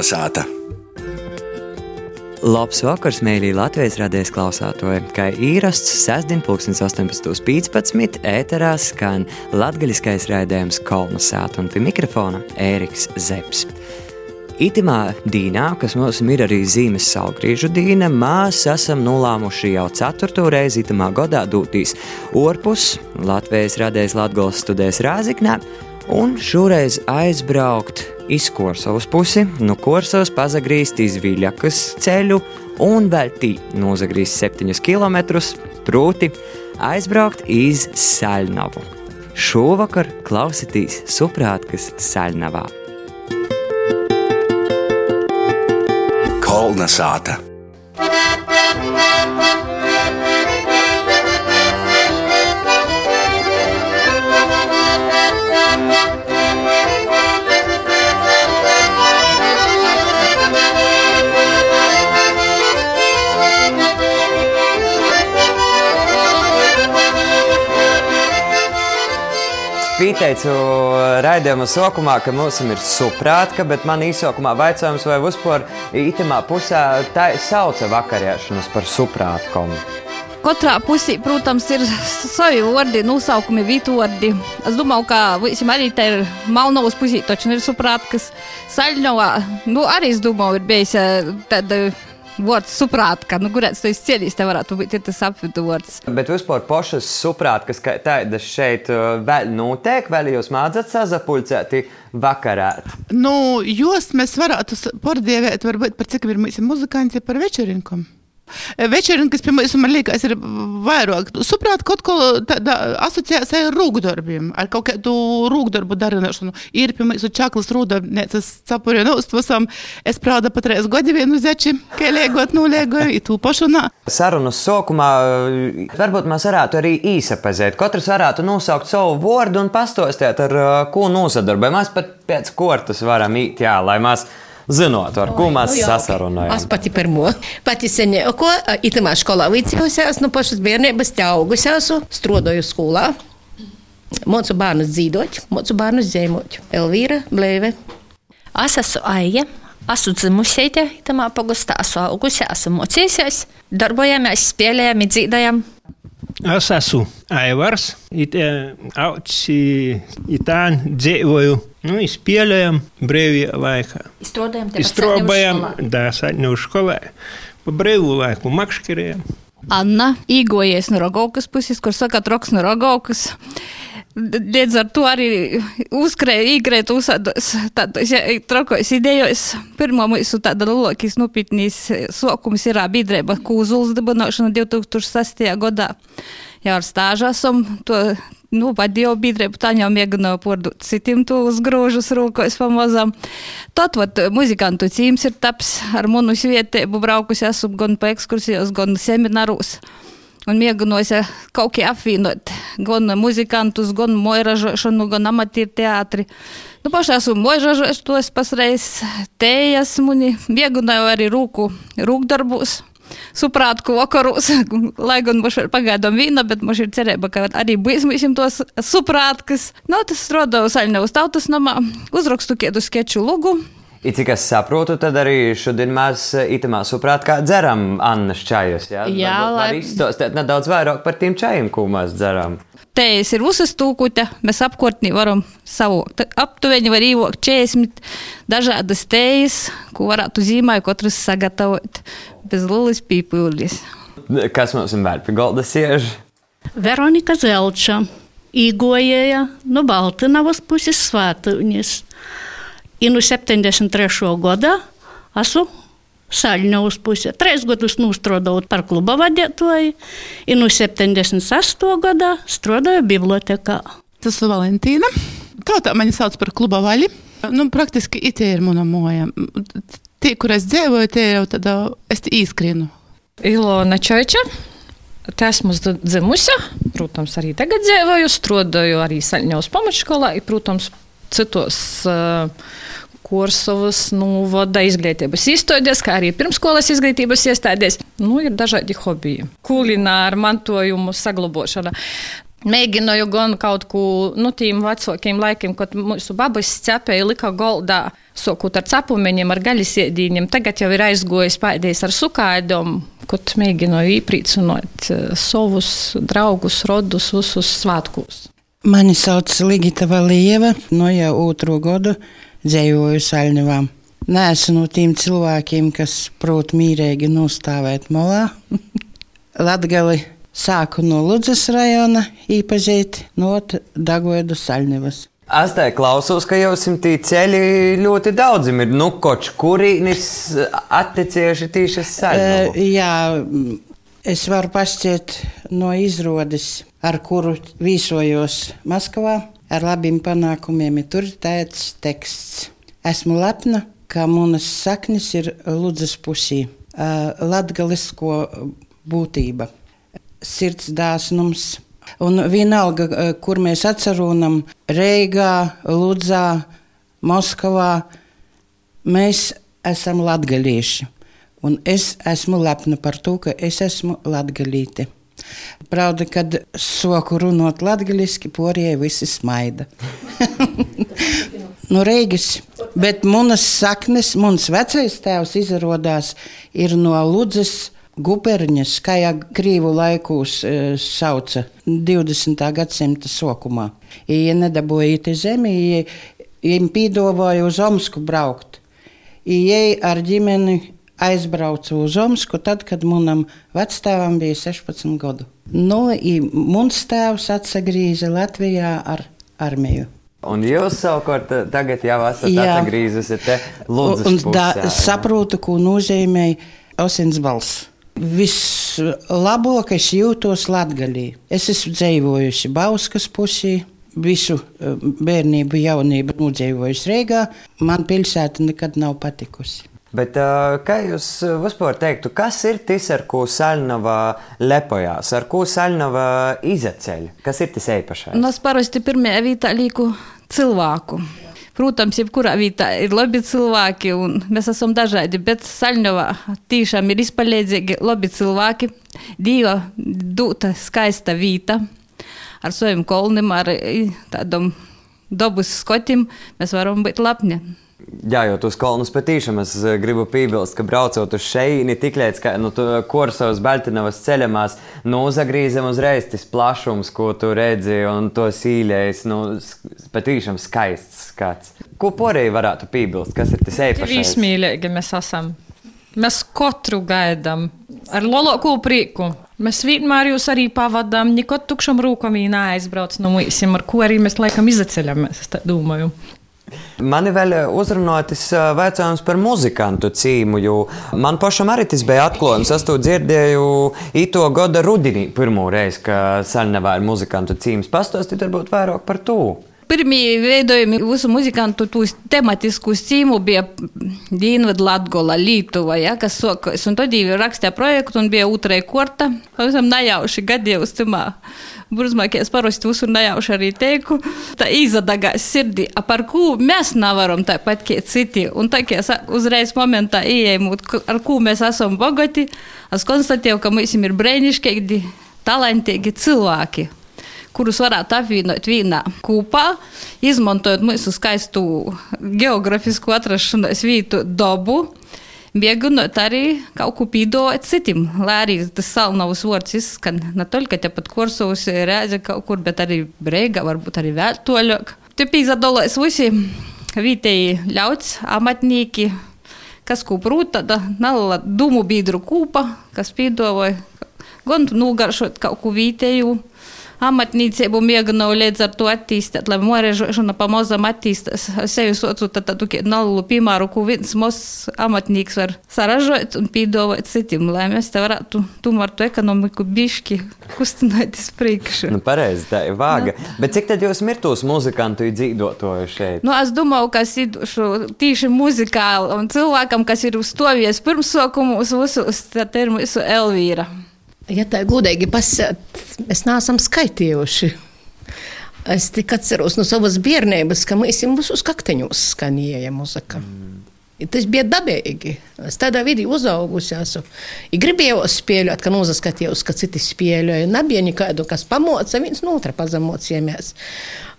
Kalnasāta! Labs vakars, mīļie Latvijas radijas klausātoji, kā īrasts sestdien, 18.15. ēterā skan latgaļiskais raidījums Kolnasāta un pie mikrofona Ēriks Zepsi. Itimā dīnā, kas mums ir arī zīmes salgriežu dīna, mēs esam nolēmuši jau ceturto reizi itamā gadā doties orpus Latvijas radijas Latgales studijas Rāziknē un šoreiz aizbraukt iz Korsavas pusi, no Korsavas pazagrīzt iz Viļakas ceļu un vēl tī nozagrīzt 7 km, proti aizbraukt iz Saļnavu. Šovakar klausieties Suprātkas Saļnavā. Kolna sāta! Pieteicu raidījuma sākumā, ka mums ir suprātka, bet man īsākumā jautājums, vai vispār itemā pusē tā sauca vakarēšanos par suprātkom. Katrā pusē, protams, ir savi vārdi, nosaukumi, vītvordi. Es domāju, ka visam arī te ir Malnovas pusē, taču ir suprātkas Saļņovā. Nu, arī es domāju, ir bijis tāda vārds suprātka, nu, kurš tas cienīs, te varētu būt tas apvidu vārds. Bet vispār pašas suprātkas, ka tādas šeit uh, vēl notiek, vēl jūs mācāt sazapulcēti vakarā. Nu, jūs mēs varētu pārdievēt, varbūt par cik ir mūsu muzikanti par večerinkam. Večerina, kas pie mums man liekas, ir vairāk. Saprāt, kaut ko tādu asociāciju ar rūkdarbiem, ar kaut kādu rūkdarbu darināšanu. Ir pie mums čaklas rūdarbnēcas capurien uztvasam. Es prāda patreiz godi vienu zeči, ka liegot nuliegoju, i tū pašanā. Sarunas sākumā varbūt mēs varētu arī īsapazēt. Katrs varētu nosaukt savu vārdu un pastostēt, ar ko nosadarbojamies. Pat pēc kortas varam īt, jā, lai mēs zinot, ar ko mēs nu, sasarunājam. Es pati pirmo. Pati senjāko, itamā skolā vicījos, no pašas bērnības te augusies, strodoju skolā. Mūsu bērnus dzīvot, mūsu bērnus zīmot. Elvīra, Blēve. Es esmu Aija. Esmu dzimusi te, tamā pagastā, esmu augusi, esmu mocījusies, darbojamies, spēlējam, dzīvojam. Es esmu Aivars, it, auci, itān dzīvoju Nu, izspēlējam brīvajā laikā. Izstrādājam, da, saņemu skolē. Pa brīvu laiku makšķerējam. Anna īgojies no Rogovkas puses, kur saka, troks no Rogovkas. Līdz ar to arī uzkrēja īkrēt uzsādos tādos trakos idejos. Pirmā mūsu tāda lielākais nopietnīs sokums ir biedrība Kūzuls dibināšana 2006. gadā. Jau ar stāžu esam to nu, vadīju biedrību, tā jau mēģināju pārdot citiem tos grožus rūkos pamazām. Tad, vat, muzikantu cīms ir taps ar manu svietību braukusi esmu gan pa ekskursijos, gan seminārus. Un mēģināju kaut kā apvienot gan muzikantus, gan moiražošanu, gan amatieru teātri. Nu, pašā esmu moiražošos pasreiz, te esmu, mēģināju arī rūku, rūkdarbus suprātku vakarus, lai gan mums ir pagaidām vīna, bet mums ir cerība, ka arī būsim tos suprātkas. Nu, tas strādāju Saļnevas tautas namā, uzrakstu kiedu skeču lugu. I cik es saprotu, tad arī šodien mēs itamā suprāt, kā dzeram Annas čajus. Jā, jā lai... izstāstīt nedaudz vairāk par tiem čajiem, ko mēs dzeram. Tējas ir uzastūkuta, mēs apkārtnī varam savākt. Aptuveni var īvokt 40 dažādas tējas, ko varētu zīmēt katrs sagatavot bez lielas pīpūļas. Kas mums ir vēl pie galda siež? Veronika Zelča, īgojēja no Baltinavas puses svētūņas. I no 73. gada esmu Saļņovas pusē. Trīs gadus strādāju par kluba vadītāju, un no 76. gada strādāju bibliotekā. Tas ir Valentīna. Tā tā mani sauc par kluba vaļu. Nu, praktiski it ir mana moja. Tie, kur es dzīvoju, tie jau tādā es īskrienu. Ilona Čoča. Te esmu dzimusi, protams, arī tagad dzīvoju, strādāju arī Saļņos pamatskolā, protams, citos uh, Korsovas nu, vada izglītības iestādes, kā arī pirmskolas izglītības iestādes. Nu, ir dažādi hobiji. Kulināra mantojuma saglabāšana. Mēģināju gan kaut ko no nu, tiem vecākiem laikiem, kad mūsu babas cepēja lika goldā, sokot ar cepumiņiem, ar gaļasēdīņiem. Tagad jau ir aizgojis pēdējais ar sukāidom, kad mēģināju īprīcinot eh, savus draugus, rodus, visus svētkus. Mani sauc Ligita Valieva, no jau otro gadu dzējoju Saļņevā. Nē, esmu no tiem cilvēkiem, kas prot mīrīgi nostāvēt molā. Latgali Sāku no Ludzas rajona, īpazīti no Dagoidu Saļņevas. Es te klausos, ka jau simtī ceļi ļoti daudzim ir. Nu, koč, kurīnis atticējuši tīši saļņevu? Uh, jā, es varu pašķiet no izrodes, ar kuru vīsojos Maskavā, ar labiem panākumiem ir tur tāds teksts. Esmu lepna, ka manas saknes ir Ludzas pusī, uh, latgalisko būtība sirds dāsnums. Un vienalga, eh, kur mēs atcerunam, Reigā, Ludzā, Moskavā, mēs esam latgalieši. Un es esmu lepna par to, ka es esmu latgalīte. Pravda, kad soku runot latgaliski, porie visi smaida. no Reigas. Bet manas saknes, mans vecais tēvs izrādās ir no Ludzas guberņas, kā jau krīvu laikos e, sauca 20. gadsimta sākumā. Ja nedabūja zemi, viņiem pīdavoja uz Omsku braukt. Ieja ar ģimeni aizbraucu uz Omsku, tad, kad manam vectēvam bija 16 gadu. Nu, Mums tēvs atgrieza Latvijā ar armiju. Un jūs savukārt eh, tagad jau esat atgriezusies te Lūdzu. Saprotu, ko nozīmē Osins balss vislabākais jūtos Latvijā. Es esmu dzīvojusi Bauskas pusē. Visu eh, bērnību, jaunību nodzīvojusi Rīgā. Man pilsēta nekad nav patikusi. Bet, uh, kā jūs vispār teiktu, kas ir tas, ar ko Saļnava lepojās, ar ko Saļnava izceļ? Kas ir tas īpašais? Mēs parasti pirmajā vietā lieku cilvēku. Protams, jebkurā vietā ir labi cilvēki, un mēs esam dažādi, bet Saļņovā tiešām ir izpalīdzīgi labi cilvēki, Dieva dota skaista vieta ar saviem kolnim, ar tādam dabas skotim, mēs varam būt lepni. Jā, jau tos kalnus patīšām. Es eh, gribu piebilst, ka braucot uz šejieni, tik līdz nu, kursavas Baltiņavas ceļamās, nu, uzagrīzam uzreiz tas plašums, ko tu redzi, un tos īļais, nu, patīšām skaists skats. Ko porēji varētu piebilst, kas ir tas īpašais? Vismīļīgi mēs esam. Mēs katru gaidām ar lielāko prieku. Mēs vienmēr jūs arī pavadām, nekad tukšam rūkam neaizbrauc no mums, ar ko arī mēs laikam izceļamies, es domāju. Mani vēl uzrunāja tas jautājums par muzikantu cīmu, jo man pašam arī tas bija atklājums. Es to dzirdēju ito gada rudenī pirmo reizi, ka Saļnavā ir muzikantu cīms. Pastāstiet varbūt vairāk par to. Pirmie veidojumi visu muzikantu tūs tematiskus cīmu bija Dienvidu Latgola, Lietuva, ja, kas sokas. Un tad viņi rakstīja projektu un bija otrai korta. Pavisam najauši gadījus timā. Burzmākais parasti visur nejauši arī teiku. Tā izadagās sirdī, par ko mēs nevaram tāpat kā citi. Un tā kā uzreiz momentā ieejamot, ar ko mēs esam bagati, es konstatēju, ka mums ir brēnišķīgi, talantīgi cilvēki kurus varētu apvienot vienā kopā, izmantojot mūsu skaistu geogrāfisku atrašanās vietu dabu. Mēģinot arī kaut ko pīdot citam, lai arī tas salnavas vārds izskan ne tikai tepat kursovus, rēdze kaut kur, bet arī brīgā, varbūt arī vēl toļāk. Te pīzadolēs visi vietēji ļauts, amatnieki, kas ko prūt, tāda neliela dumu biedru kūpa, kas pīdoja gan nogaršot kaut ko vietēju amatniecību mēģināju līdz ar to attīstīt, lai mūžēšana pamazām attīstās. Sevi socu tādu nelielu piemēru, ko viens mazs amatnieks var saražot un piedāvāt citiem, lai mēs te varētu tomēr to ekonomiku bišķi kustināties priekšu. Nu, pareizi, tā ir vāga. Nu. Bet cik tad jūs mirtos muzikantu dzīvotoju šeit? Nu, es domāju, ka es idušu tīši muzikāli un cilvēkam, kas ir uzstovies pirmsokumu uz visus, tad ir mūsu Elvīra. Ja tā gudīgi pasakot, mēs neesam skaitījuši. Es tikai atceros no savas bērnības, ka mēs jau uz kakteņos skanēja muzika. Mm. Tas bija dabīgi. Es tādā vidī uzaugusi. Esmu. I gribēju spēlēt, ka nozaskatījos, ka citi spēlēja. Nebija nekādu, kas pamoca, viens no otra pazemocījāmies.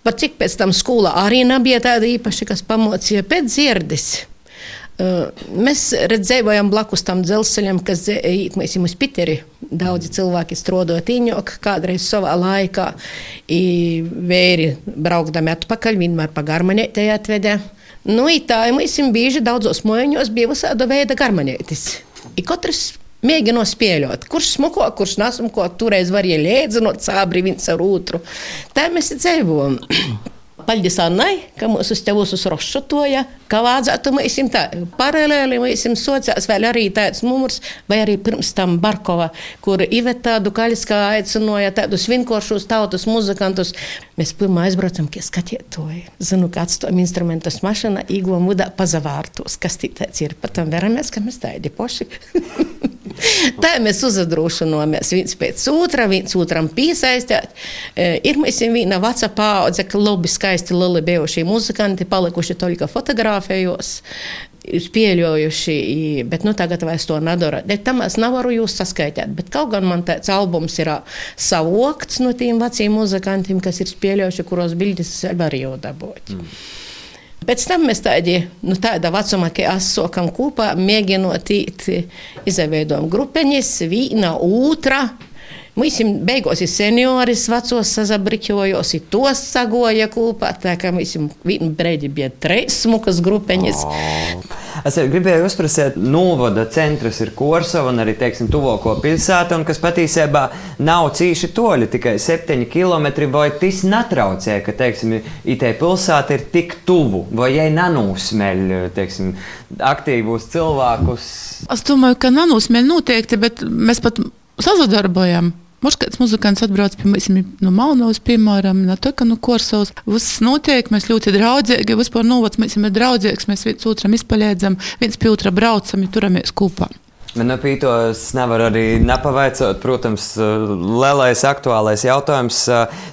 Par cik pēc tam skolā arī nebija tāda īpaša, kas pamocīja pēc dzirdes. Mēs redzējām blakus tam dzelzceļam, kas mēs uz Piteri. Daudzi cilvēki strādāja tīņok, kādreiz savā laikā. Vēri braukdami atpakaļ, vienmēr pa garmanētē atvedē. Nu, tā mēs bieži daudzos mojoņos bija visāda veida garmanētis. I katrs mēģinot spēļot, kurš smuko, kurš nesmuko, toreiz var ielēdzinot sābri viens ar otru. Tā mēs dzīvojam. Paldies Annai, ka mūsu tēvus uzrošotoja, ka vajadzētu mēs tā paralēli, mēs sociās vēl arī tāds mums, vai arī pirms tam Barkova, kur Iveta Dukaļskā aicinoja tādus vienkāršus tautas muzikantus. Mēs pirmā aizbraucam, ka skatietoji. Zinu, ka atstojam instrumentus mašana, īgo mudā pazavārtos, kas tāds ir. Pat tam veramies, ka mēs tādi poši. Tā mēs uzadrošināmies viens pēc otra, viens otram piesaistīt. E, ir mēs viena veca paudze, ka labi skaisti lieli bijušie muzikanti, palikuši toļka fotografējos. Spēļojuši, bet nu, tagad vairs to nedara. Tam es nevaru jūs saskaitīt. Bet kaut gan man tāds albums ir savokts no tiem veciem muzikantiem, kas ir spēļojuši, kuros bildes var jau dabūt. Mm. Pēc tam mēs tādi, nu, tāda vecuma, ka esam kopā, mēģinot izveidot grupeņas, viena, otra. Mēs beigās ir senioris, vecos sazabriķojos, ir tos sagoja kopā, tā kā vienu brīdi bija trīs smukas grupeņas. Oh. Es gribēju uzprasīt, novada centrs ir Korsova un arī, teiksim, tuvāko pilsētu, un kas patiesībā nav cīši toļi, tikai 7 km, vai tas netraucē, ka, teiksim, IT pilsēta ir tik tuvu, vai jai nanūsmeļ, teiksim, aktīvus cilvēkus? Es domāju, ka nanūsmeļ noteikti, bet mēs pat sazadarbojam. Mums kāds muzikants atbrauc pie mums no Maunavas, piemēram, no Toka, no Korsovas. Viss notiek, mēs ļoti draudzīgi, vispār novads mēs esam draudzīgs, mēs viens otram izpaļēdzam, viens pie otra braucam, ja turamies kopā. Man no pītos nevar arī nepavaicot, protams, lielais aktuālais jautājums.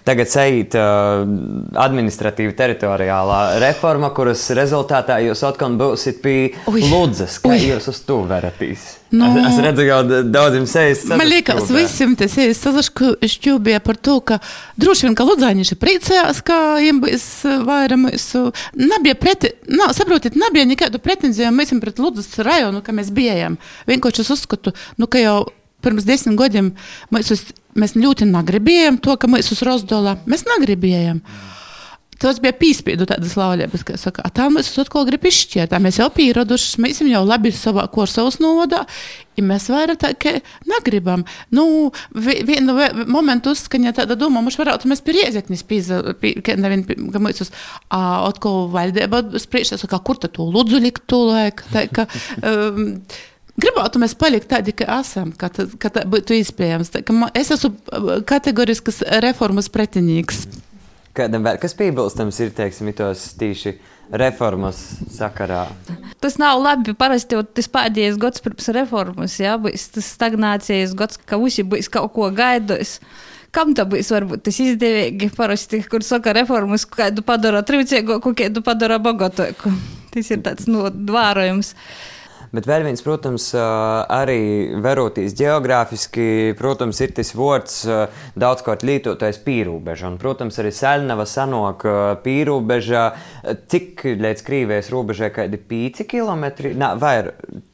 Tagad sejīt administratīva teritoriālā reforma, kuras rezultātā jūs atkal būsiet pie Ludzas, kā Uj. jūs uz to veratīs. Nu, es, redzu, jau daudziem sejas. Man liekas, visiem tas ir sazašķūbīja par to, ka droši vien, ka Ludzāņieši priecājās, ka viņiem būs vairāk mūsu. Nebija preti, nav, saprotiet, nebija nekādu pretenziju mēs pret Ludzas rajonu, ka mēs bijām. Vienkārši es uzskatu, nu, ka jau pirms desmit gadiem mēs, uz, mēs ļoti negribējām to, ka mēs uz Rosdolā, mēs negribējām. Mm. Tas bija pīspīdu tādas laulības, kā saka, tā mēs atkal gribam izšķirt. Mēs jau pieraduši, mēs jau labi savā kursavas novadā, ja mēs vairāk tā kā negribam. Nu, vienu momentu uzskaņā tāda doma, mums varētu mēs pie riezeknis pīza, pie, nevien, ka mēs uz atkal valdība spriež, saka, kur tad to lūdzu likt to laiku. Tā, ka, um, Gribētu mēs palikt tādi, kā esam, ka tā būtu iespējams. Tā, es esmu kategorisks reformas pretinieks. Kādam vēl kas piebilstams ir, teiksim, tos tīši reformas sakarā? Tas nav labi. Parasti jau tas pēdējais gads pirms reformas, jā, būs tas stagnācijas gads, ka visi būs kaut ko gaidojis. Kam tā būs varbūt tas izdevīgi? Parasti, kur saka reformas, kādu padara trīcīgāku, kādu padara bagātāku. Tas ir tāds nodvērojums. Nu, Bet vēl viens, protams, arī verotīs geogrāfiski, protams, ir tas vārds daudzkārt lietotais pīrūbeža. Un, protams, arī Selnava sanok pīrūbeža. Cik līdz Krīvijas robežai kādi 5 km? Nā, vai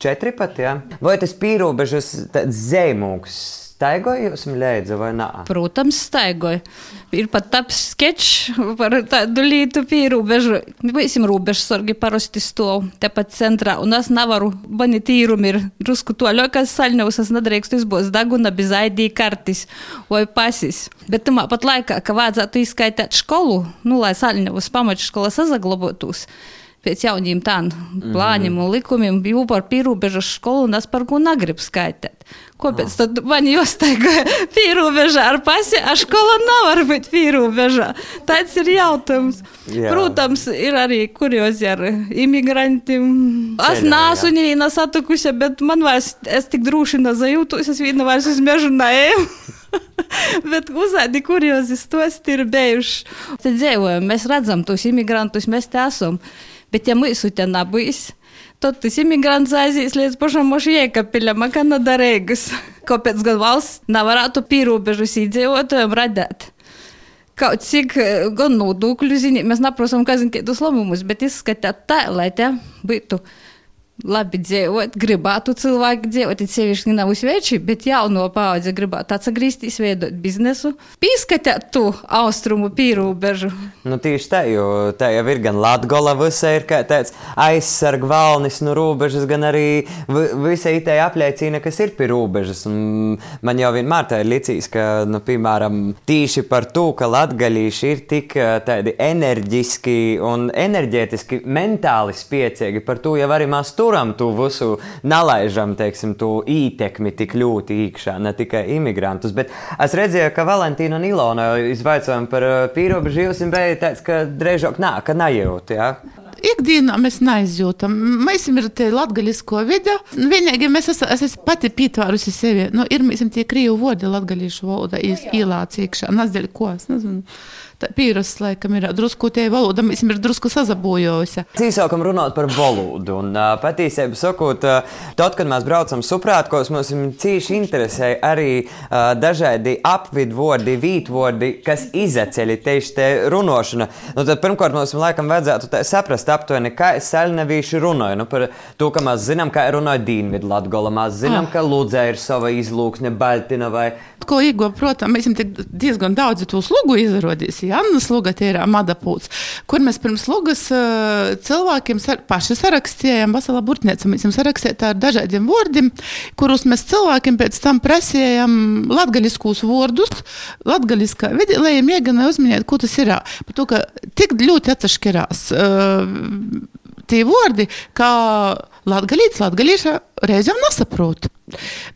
4 pat? Ja? Vai tas pīrūbežas zemūks? Staigoja jūs mlēdza vai nē? Protams, staigoja. Ir pat taps sketčs par tādu lītu pie robežu. Būsim robežsargi parasti stov tepat centrā. Un es nevaru, mani tīrumi ir drusku to ļokas saļņavus, es nedrīkstu izbos daguna bez ID kartis vai pasis. Bet tamā pat laikā, ka vajadzētu izskaitīt skolu, nu, lai saļņavus pamatškola sazaglobotos pēc jauniem tādiem plāniem un likumiem, jau par pierobežas skolu un es par ko negribu skaitīt. Kāpēc oh. tad man jāsteiga pierobežā ar pasi, a skola nevar būt pierobežā? Tāds ir jautājums. Jā. Protams, ir arī kuriozi ar imigrantiem. Es neesmu neviena satikusi, bet man vairs, es tik droši nezajūtos, es viena vairs uz mežu neeju. Bet uzādi kuriozi stosti ir bijuši. Te dzīvojam, mēs redzam tos imigrantus, mēs te esam. Bet ja mūsu te nebūs, Tad tas imigrants aizies līdz pašam mošu iekapiļam, kā no darīgas. Kāpēc gan valsts nevarētu pīrūbežus iedzīvotājiem radīt? Kaut cik gan nodokļu ziņā mēs neprasām, kas ir kādus labumus, bet izskatīt tā, lai te būtu labi dzīvot, gribētu cilvēki dzīvot, it sevišķi nav uzveči, bet jauno paudze gribētu atgriezties, veidot biznesu, pīskatīt to austrumu pīrūbežu. Nu, tieši tā, jo tā jau ir gan Latgola visai ir kā tāds aizsarg valnis no robežas, gan arī visai itē apliecina, kas ir pie robežas. Un man jau vienmēr tā ir licīs, ka, nu, piemēram, tīši par to, ka latgaļīši ir tik tādi enerģiski un enerģētiski mentāli spiecīgi, par to jau arī maz tu turam to visu, nelaižam teiksim, to ietekmi tik ļoti iekšā, ne tikai imigrantus. Bet es redzēju, ka Valentīna un Ilona izvaicājumi par uh, pīrobežu jūs bija tāds, ka drēžāk nā, ka nejūt. Ja? Ikdienā mēs neizjūtam. Mēs esam te latgaļisko vidi. Vienīgi mēs esam, es esmu pati pītvērusi sevi. Nu, ir mēs esam tie krīvu vodi latgaļīšu valodā ielācīkšā. Nazdēļ ko, es nezinu pīras, laikam, ir drusku tie valoda, mēs ir drusku sazabojojusi. Cīsākam runāt par valodu, un patīsību sakot, tad, kad mēs braucam suprātkos, mums cīši interesē arī dažādi apvidvordi, vītvordi, kas izaceļ tieši te runošana. Nu, tad pirmkārt mums laikam vajadzētu saprast aptuveni, kā Selnevīši runāja. Nu, par to, ka mēs zinām, kā runāja Dīnvidu Latgola, mēs zinām, ah. ka Lūdzē ir sava izlūksne, Baltina vai... Ko Igo, protams, mēs diezgan daudz to slugu izrodīs. Jannas Luga, tie ir Amadapūts, kur mēs pirms Lugas cilvēkiem paši sarakstījām, Vasala Burtnieca, mēs jums sarakstījām ar dažādiem vārdiem, kurus mēs cilvēkiem pēc tam prasījām latgaļiskos vārdus, latgaļiskā vidi, lai viņi mēģinātu uzminēt, ko tas ir. Par to, ka tik ļoti atšķirās. Uh, tie vārdi, kā latgalīts, latgalīša reizēm nesaprot.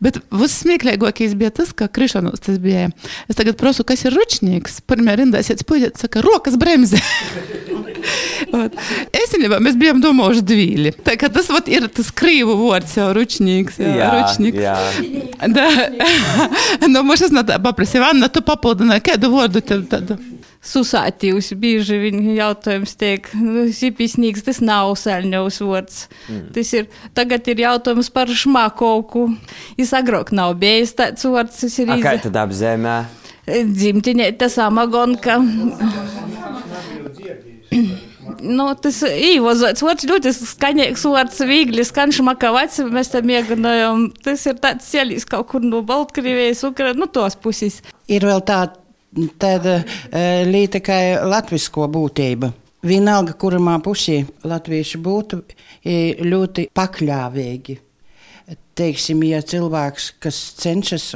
Bet vissmieklīgākais bija tas, ka krišanos tas bija. Es tagad prasu, kas ir ručnieks. Pirmajā rindā sēdz puisis, saka, rokas bremze. es nezinu, mēs bijām domājuši divi. Tas vat, ir tas krīvu vārds, jau ručnieks. Jā, jā, ručnieks. jā. Da, no, nu, es paprasīju, Anna, tu papildināji, kādu vārdu tev tad? Susātījusi. Bieži viņa jautājums tiek, nu, sipisnīgs, tas nav saļņaus vārds. Mm. Tas ir, tagad ir jautājums par šmakoku. Es agrāk nav bijis tāds vārds. Ir izdevies. Kā tad apzemē? Dzimtinē tas amagonka. nu, tas īvozots vārds ļoti skaņīgs vārds, viegli skan šmakavats, mēs tam ieganojam. Tas ir tāds ceļš kaut kur no Baltkrievijas, Ukrainas, nu tos puses. Ir vēl tāda tāda e, līta kā latvisko būtība. Vienalga, kurā pusē latvieši būtu, ir ļoti pakļāvīgi. Teiksim, ja cilvēks, kas cenšas,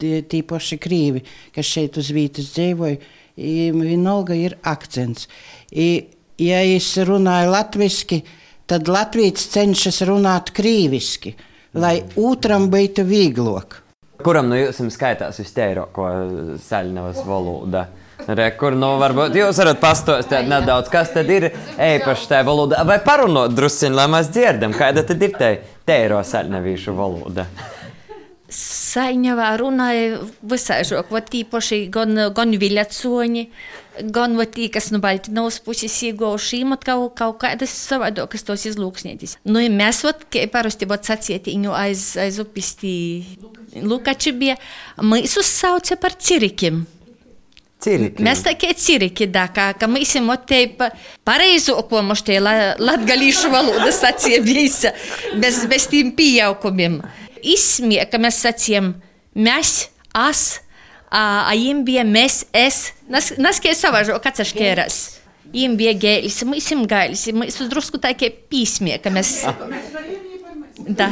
tīpaši krīvi, kas šeit uz vietas dzīvoja, vienalga ir akcents. I, ja es runāju latviešu, tad latviešu cenšas runāt krīviski, lai otram būtu vieglāk. Kuram no nu jums skaitās vistīrāko saļņavas valoda? Re, kur nu varbūt jūs varat pastāstīt nedaudz, kas tad ir īpaši tajā valodā, vai parunot drusciņi, lai mēs dzirdam, kāda tad ir te tēro saļņavīšu valoda. Saļņavā runāja visāžok, va tīpaši gan, gan viļacoņi, gan va tī, kas no Baltinovas puses ieguvuši imot kaut, kaut kādas savādākas tos izlūksnietis. Nu, ja mēs, vat, parasti, vat sacietiņu aiz, aiz upis Luka Čibie. Maisus sauca par cirikim. Ciriki. Mes tokie ciriki, da, ką, ką maisimo taip pareizu, o kuo aš tai la, latgalīšu valodas atsiebėjusi, bez, bez timpijaukumim. Įsmė, ką mes atsiem, mes, as, a, a imbie, mes, es, nas, nas kai savažu, o kas aš keras. Imbie gėlis, maisim gailis, maisus druskų tokie pysmė, ką mes. Mēs.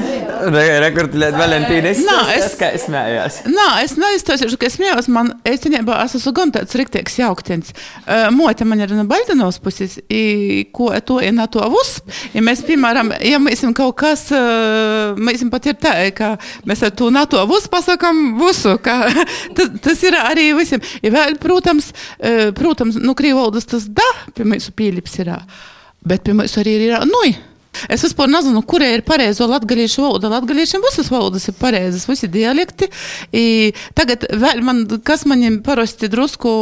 Rekordēt Valentīna. Es Nā, es, kā es smējos. Nā, es neizstāstīšu, ka es smējos. Man, es cenībā esmu gan tāds riktīgs jauktins. Uh, Mote man ir no Baltinovas puses, i, ko to ir na to vus. Ja mēs, piemēram, ja mēs esam kaut kas, uh, mēs esam pat ir tā, ka mēs ar to na to vus pasakam vusu, ka tas, tas ir arī visiem. Ja vēl, protams, uh, protams, nu, krīvaldas tas da, pie mūsu pīlips ir, bet pie mūsu arī ir, nui. Es vispār nezinu, kurai ir pareizo latviešu valoda. Latviešiem visas valodas ir pareizas, visi dialekti. I tagad man, kas man parasti drusku,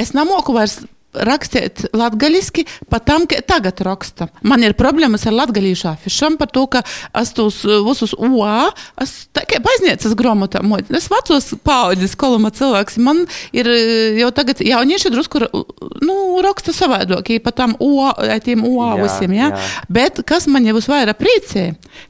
es nemoku vairs rakstīt latgaļiski pat tam, ka tagad raksta. Man ir problēmas ar latgaļīšu afišam par to, ka es tos visus UA, es kā baznīcas gromotā modu. Es vecos paudzes koluma cilvēks, man ir jau tagad jaunieši drusku, nu, raksta savādāk, pat tam UA, tiem UA jā, visiem, jā. jā. Bet kas man jau vairāk priecē,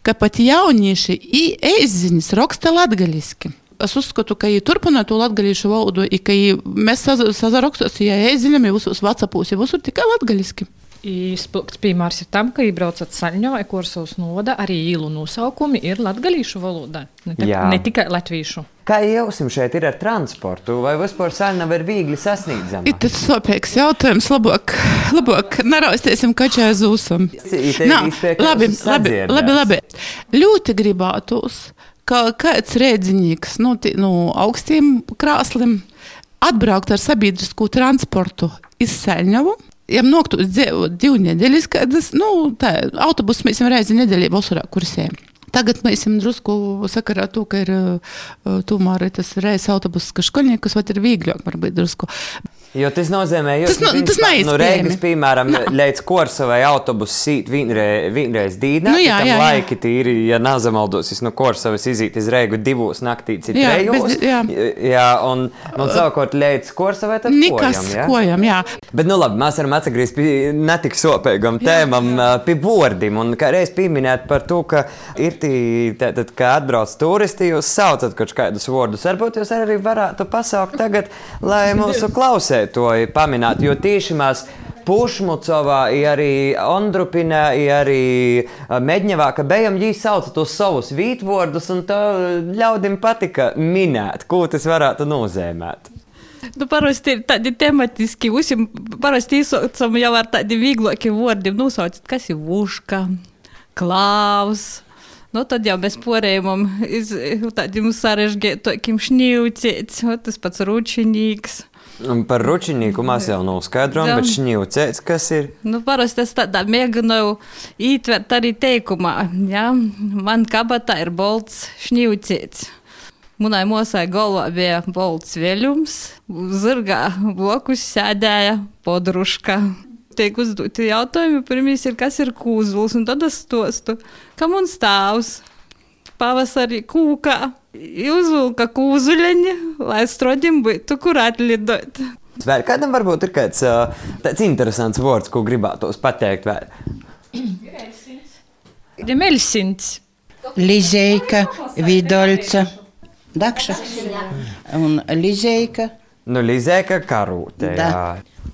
ka pat jaunieši i ēziņas raksta latgaļiski es uzskatu, ka viņi turpina to latviešu valodu, ka mēs sazarakstos, ja ēzinam, jau visos vecapūs, jau visur tikai latgaļiski. Izpildīts piemērs ir tam, ka iebraucat Saļņovai, kursovas noda, arī īlu nosaukumi ir latgalīšu valodā, ne, te, Jā. ne tikai latviešu. Kā jums šeit ir ar transportu, vai vispār Saļņova ir viegli sasniedzama? Tas ir sopīgs jautājums, labāk, labāk neraustiesim kačā zūsam. Nā, labi, labi, labi, labi. Ļoti gribētos ka kāds rēdziņīgs tī, nu, augstiem krāslim atbraukt ar sabiedrisko transportu iz Sēļņovu. Ja nokļūst dzīvot divu nedēļas, kad tas, nu, autobusu mēs jau reizi nedēļā vasarā kursējam. Tagad mēs esam drusku sakarā to, ka ir tomēr tas reizes autobuss, ka skolniekus var ir vieglāk, varbūt drusku. Jo tas nozīmē, ka tas, nu, tas neizpējami. Nu, Reigas, piemēram, līdz Korsavai autobusu sīt vienreiz, vienreiz dīnā, nu, jā, jā, jā. laiki tīri, ja nazamaldos, es no Korsavas izīt iz Reigu divos naktīts ir jā, trejos. Jā. jā, un, un savukārt līdz Korsavai tad Nikas, kojam, jā? kojam, jā. Bet, nu labi, mēs varam atsagrīzt pie netik sopīgam tēmam, jā. pie vordim, un kā reiz pieminēt par to, ka ir tī, tātad, kā atbrauc turisti, jūs saucat kaut kādus vordus, varbūt jūs arī varētu pasaukt tagad, lai mūsu klausē to pamanīt. Jo tieši mēs Pušmucovā, arī Ondrupinā, arī Medņevā, ka bijām viņi sauca tos savus vītvordus, un tā ļaudim patika minēt, ko tas varētu nozīmēt. Nu, parasti ir tādi tematiski, visiem parasti izsaucam jau ar tādiem vieglākiem vārdiem. Nosauciet, kas ir vuška, klaus. Nu, tad jau mēs porējam uz tādiem sarežģītākiem šņīvcēts, tas pats ručinīgs. Par ručinīku mēs jau noskaidrojam, bet šņīvcēts, kas ir? Nu, parasti es tādā mēģināju ītvert arī teikumā, ja? man kabatā ir bolts šņīvcēts. Manai mosai galvā bija bolts veļums, zirgā blokus sēdēja podruška. Tiek uzdoti jautājumi, pirmīs ir, kas ir kūzuls, un tad es stostu, kam un stāvs pavasarī kūkā. Uzvilka kūzuļiņa, lai strodim būtu, kur atlidot. Vēl kādam varbūt ir kāds tāds interesants vārds, ko gribētos pateikt vēl? Demelsins. Lizeika, Vidolca, Dakša un Lizeika. Nu, Lizeika karūte, jā.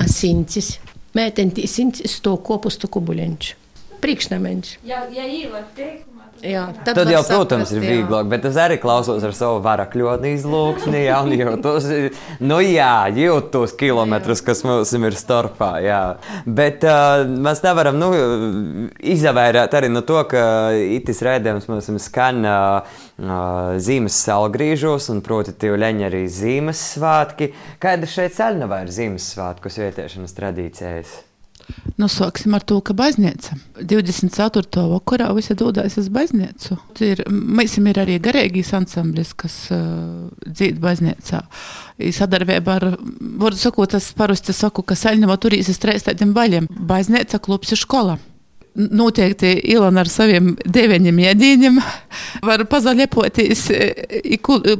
Asincis. Mētentīs sincis to kopustu kubuļenču. Priekšnemeņš. Ja, ja īva teikt. Jā, tad, tad jau, protams, saprast, ir vieglāk, bet es arī klausos ar savu varakļotni izlūksni, jā, un jūtos, nu jā, jūtos kilometrus, kas mums ir starpā, jā. Bet uh, mēs nevaram, nu, izavērēt arī no to, ka itis rēdējums mums skan uh, zīmes salgrīžos, un proti tīvi leņa arī zīmes svātki. Kāda šeit ceļnavā ir zīmes svātku svietiešanas tradīcijas? Nu, sāksim ar to, ka baznīca 24. vakarā visi dodas uz baznīcu. Ir, mēs ir arī garīgais ansamblis, kas uh, dzīvo baznīcā. Sadarbībā ar, varu sakot, tas parasti saku, ka saļņemā turīs uz trīs tādiem baļiem. Baznīca klubs ir skola. Noteikti Ilona ar saviem deviņiem iedīņiem var pazaļepoties,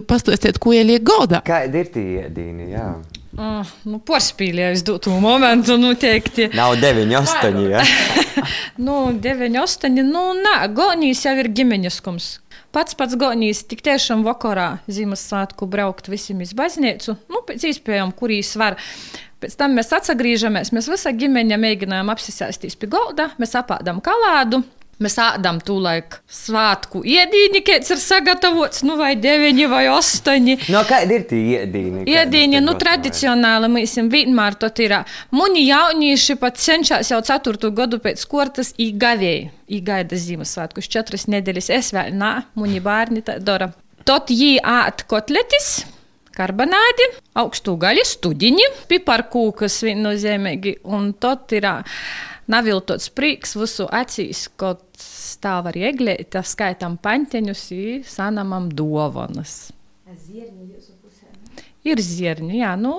pastāstīt, ko ieliek gaudā. Kādi ir tie iedīņi? Uh, nu, Porspīlējis to momentu, noteikti. Nav 9, 8. Ja? nu, 9, 8. Nu, nē, Gonijas jau ir ģimeņiskums. Pats pats Gonijas tik tiešām vakarā Ziemassvētku braukt visiem iz baznīcu, nu, pēc iespējām, kurīs var. Pēc tam mēs atgriežamies, mēs visa ģimeņa mēģinājām apsisēsties pie galda, mēs apādām kalādu. Mēs ēdam tūlīt svētku iedīņu, kāds ir sagatavots, nu, vai deviņi vai astoņi. No kāda ir tie iedīņi? Iedīņi, nu, tradicionāli mēs vienmēr to ir. Muni jaunieši pat cenšas jau ceturto gadu pēc kortas īgavēji, īgaida Ziemassvētkus četras nedēļas. Es vēl nā, muni bērni tā dara. Tot jī ēt kotletis. Karbonādi, augstu gaļu, studiņi, piparkūkas viennozīmīgi, un tot ir naviltots prieks visu acīs, kaut stāv arī eglīte, skaitam panteņus, sanamam dovanas. Ir zirņi, jā, nu,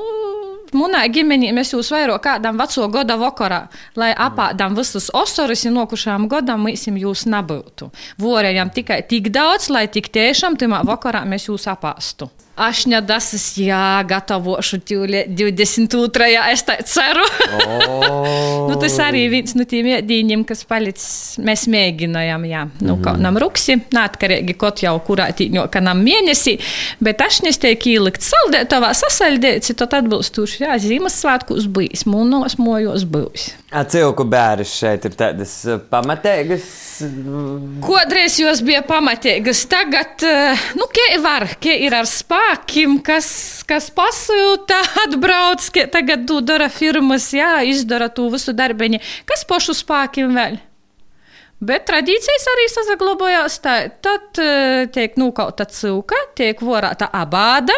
Manā ģimenē mēs jūs vairāk kādam veco gada vakarā, lai apādām visus osorus un nokušām gadam, mēs jūs nebūtu. Vorējām tikai tik daudz, lai tik tiešām tajā vakarā mēs jūs apāstu. Aš nedasas, jā, gatavošu 22. es tā ceru. Oh. nu, tas arī viens no tiem iedīņiem, kas palicis, mēs mēģinājām, jā, nu, mm. kaut nam ruksi, neatkarīgi kaut jau kurā tīņo, ka nam mēnesī, bet aš nestiek ielikt saldētavā, sasaldēci, tad atbilstoši, jā, Ziemassvētkus bijis, mūnos mojos bijis. Cilku bērns šeit ir tādas pamatīgas. Kodreiz jūs bija pamatīgas, tagad, nu, kā var, kā ir ar spēku spēkiem, kas, kas pasūta, atbrauc, tagad dara firmas, jā, izdara to visu darbiņu. Kas pašu spēkiem vēl? Bet tradīcijas arī saglabājās. Tad tiek nokauta cūka, tiek vorāta abāda.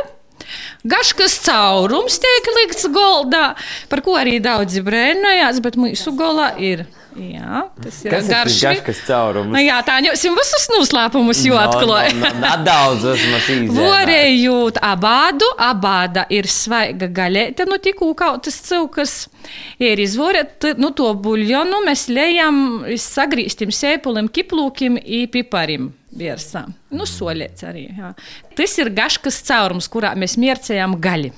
Gaškas caurums tiek likts goldā, par ko arī daudzi brēnojās, bet mūsu golā ir Jā, tas ir garš. Garškas caurums. Nu, jā, tā jau visus noslēpumus jau atklāja. No, no, Nedaudz esmu izdarījis. Vorējot abādu, abāda ir svaiga gaļēta, nu tikko kautas cilkas. Ir izvorēt, nu to buļļonu mēs lejam, sagrīstim sēpulim, kiplūkim i piparim. Virsā. Nu, solēts arī. Jā. Tas ir gaškas caurums, kurā mēs miercējam gaļu.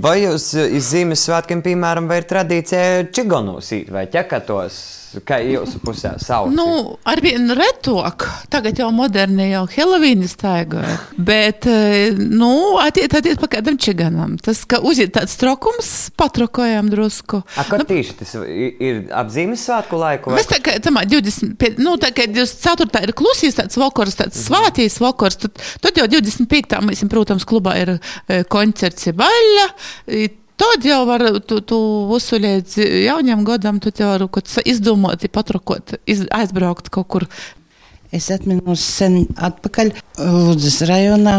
Vai jūs iz Ziemassvētkiem, piemēram, vai ir tradīcija čigonus īt vai ķekatos? Kā jūsu pusē sauc? Nu, arvien retāk. Tagad jau moderni jau Helovīna staigāja. Bet, eh, nu, attiet, attiet pa kādam čiganam. Tas, ka uziet tāds trokums, patrokojam drusku. A, kad nu, tīši tas ir ap Ziemassvētku laiku? Vai? Mēs tā kā, tamā, 20, nu, tā kā 24. ir klusīs tāds vakars, tāds mm. svātīs vakars, tad, tad jau 25. mēs, protams, klubā ir eh, koncerts Baļa. Tad jau var tu, tu uzsulēt jauniem gadam, tu jau vari kaut ko izdomāt, patrokot, iz, aizbraukt kaut kur. Es atminos sen atpakaļ Ludzas rajonā.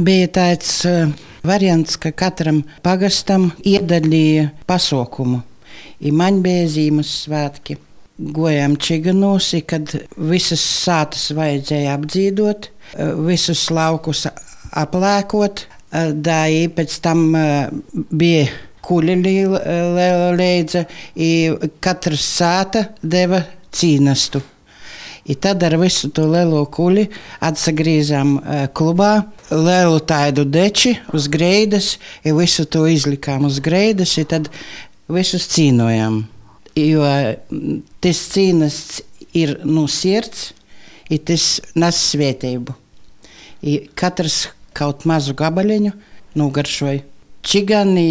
Bija tāds uh, variants, ka katram pagastam iedalīja pasaukumu. I man bija zīmes svētki. Gojām čiganos, kad visas sātas vajadzēja apdzīvot, visus laukus aplēkot, Dāji pēc tam bija kuļi līdzi, katrs sāta deva cīnastu. I tad ar visu to lielo kuģi atgriežām klubā, lielu tādu deči uz greidas, un visu to izlikām uz greidas, un tad visus cīnojām. Jo tas cīnas ir no sirds, un tas nes svētību. I katrs kaut mazu gabaliņu nogaršoju. Čigani,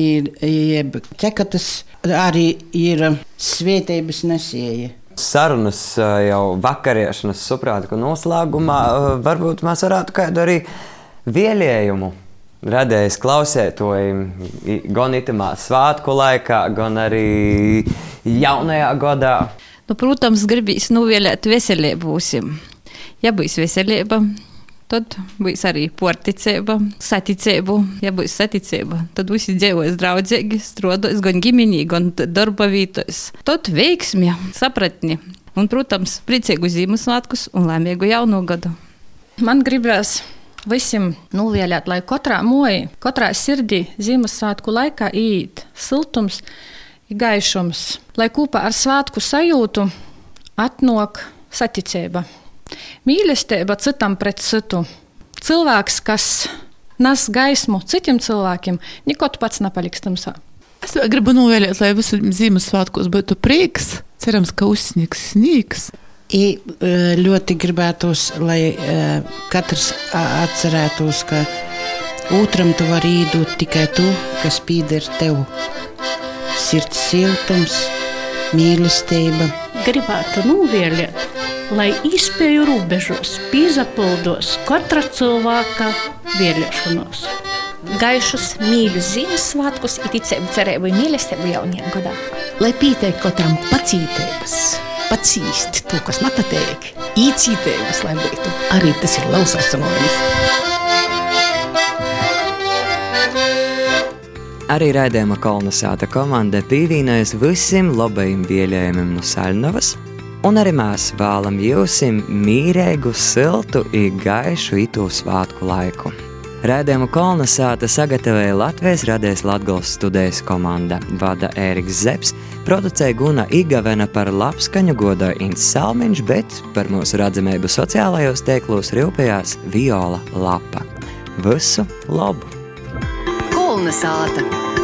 jeb ķekatas, arī ir svētības nesēja. Sarunas jau vakariešanas saprāta noslēgumā varbūt mēs varētu kādu arī vielējumu radījis klausētoji gan itamā svētku laikā, gan arī jaunajā gadā. Nu, protams, gribīs nuvēlēt veselību būsim. Ja būs veselība, Tad būs arī porticība, saticība. Ja būs saticība, tad visi dzīvos draudzīgi, strādājot gan ģimenī, gan darba vietos. Tad veiksmja, sapratni un, protams, priecīgu Ziemassvētkus un laimīgu jauno gadu. Man gribās visiem novēlēt, lai katrā moja, katrā sirdī Ziemassvētku laikā īt siltums, gaišums, lai kopā ar svētku sajūtu atnāk saticība. Mīlestība citam pret citu. Cilvēks, kas nes gaismu citiem cilvēkiem, nekad pats nepaliks tamsā. Es gribu novēlēt, lai visiem Ziemassvētkos būtu prieks. Cerams, ka uzsniegs sniegs. I e, ļoti gribētos, lai e, katrs atcerētos, ka otram tu vari iedot tikai to, kas pieder tev. Sirds siltums, mīlestība. Gribētu novēlēt lai izspēju robežos pīzapildos katra cilvēka vēlēšanos. Gaišus, mīļus Ziemassvētkus, ir ticību, cerību un mīlestību jaunajam gadam. Lai pietiek katram pacītības, pacīst to, kas nepatīk, īcītības, lai būtu. Arī tas ir liels aicinājums. Arī raidījuma kolonizēta komanda pievienojas visiem labajiem vēlējumiem no Saļnavas, Un arī mēs vēlamies jums mīlīgu, siltu un gaišu itu svētku laiku. Rādījumu kolonizāta sagatavoja Latvijas radijas Latvijas studijas komanda. Vada Ēriks Zepsi, producēja Guna Igavena par labskaņu godoja Ints Salmiņš, bet par mūsu redzamību sociālajos tēklos rūpējās Viola Lapa. Visu labu! Kolonizāta!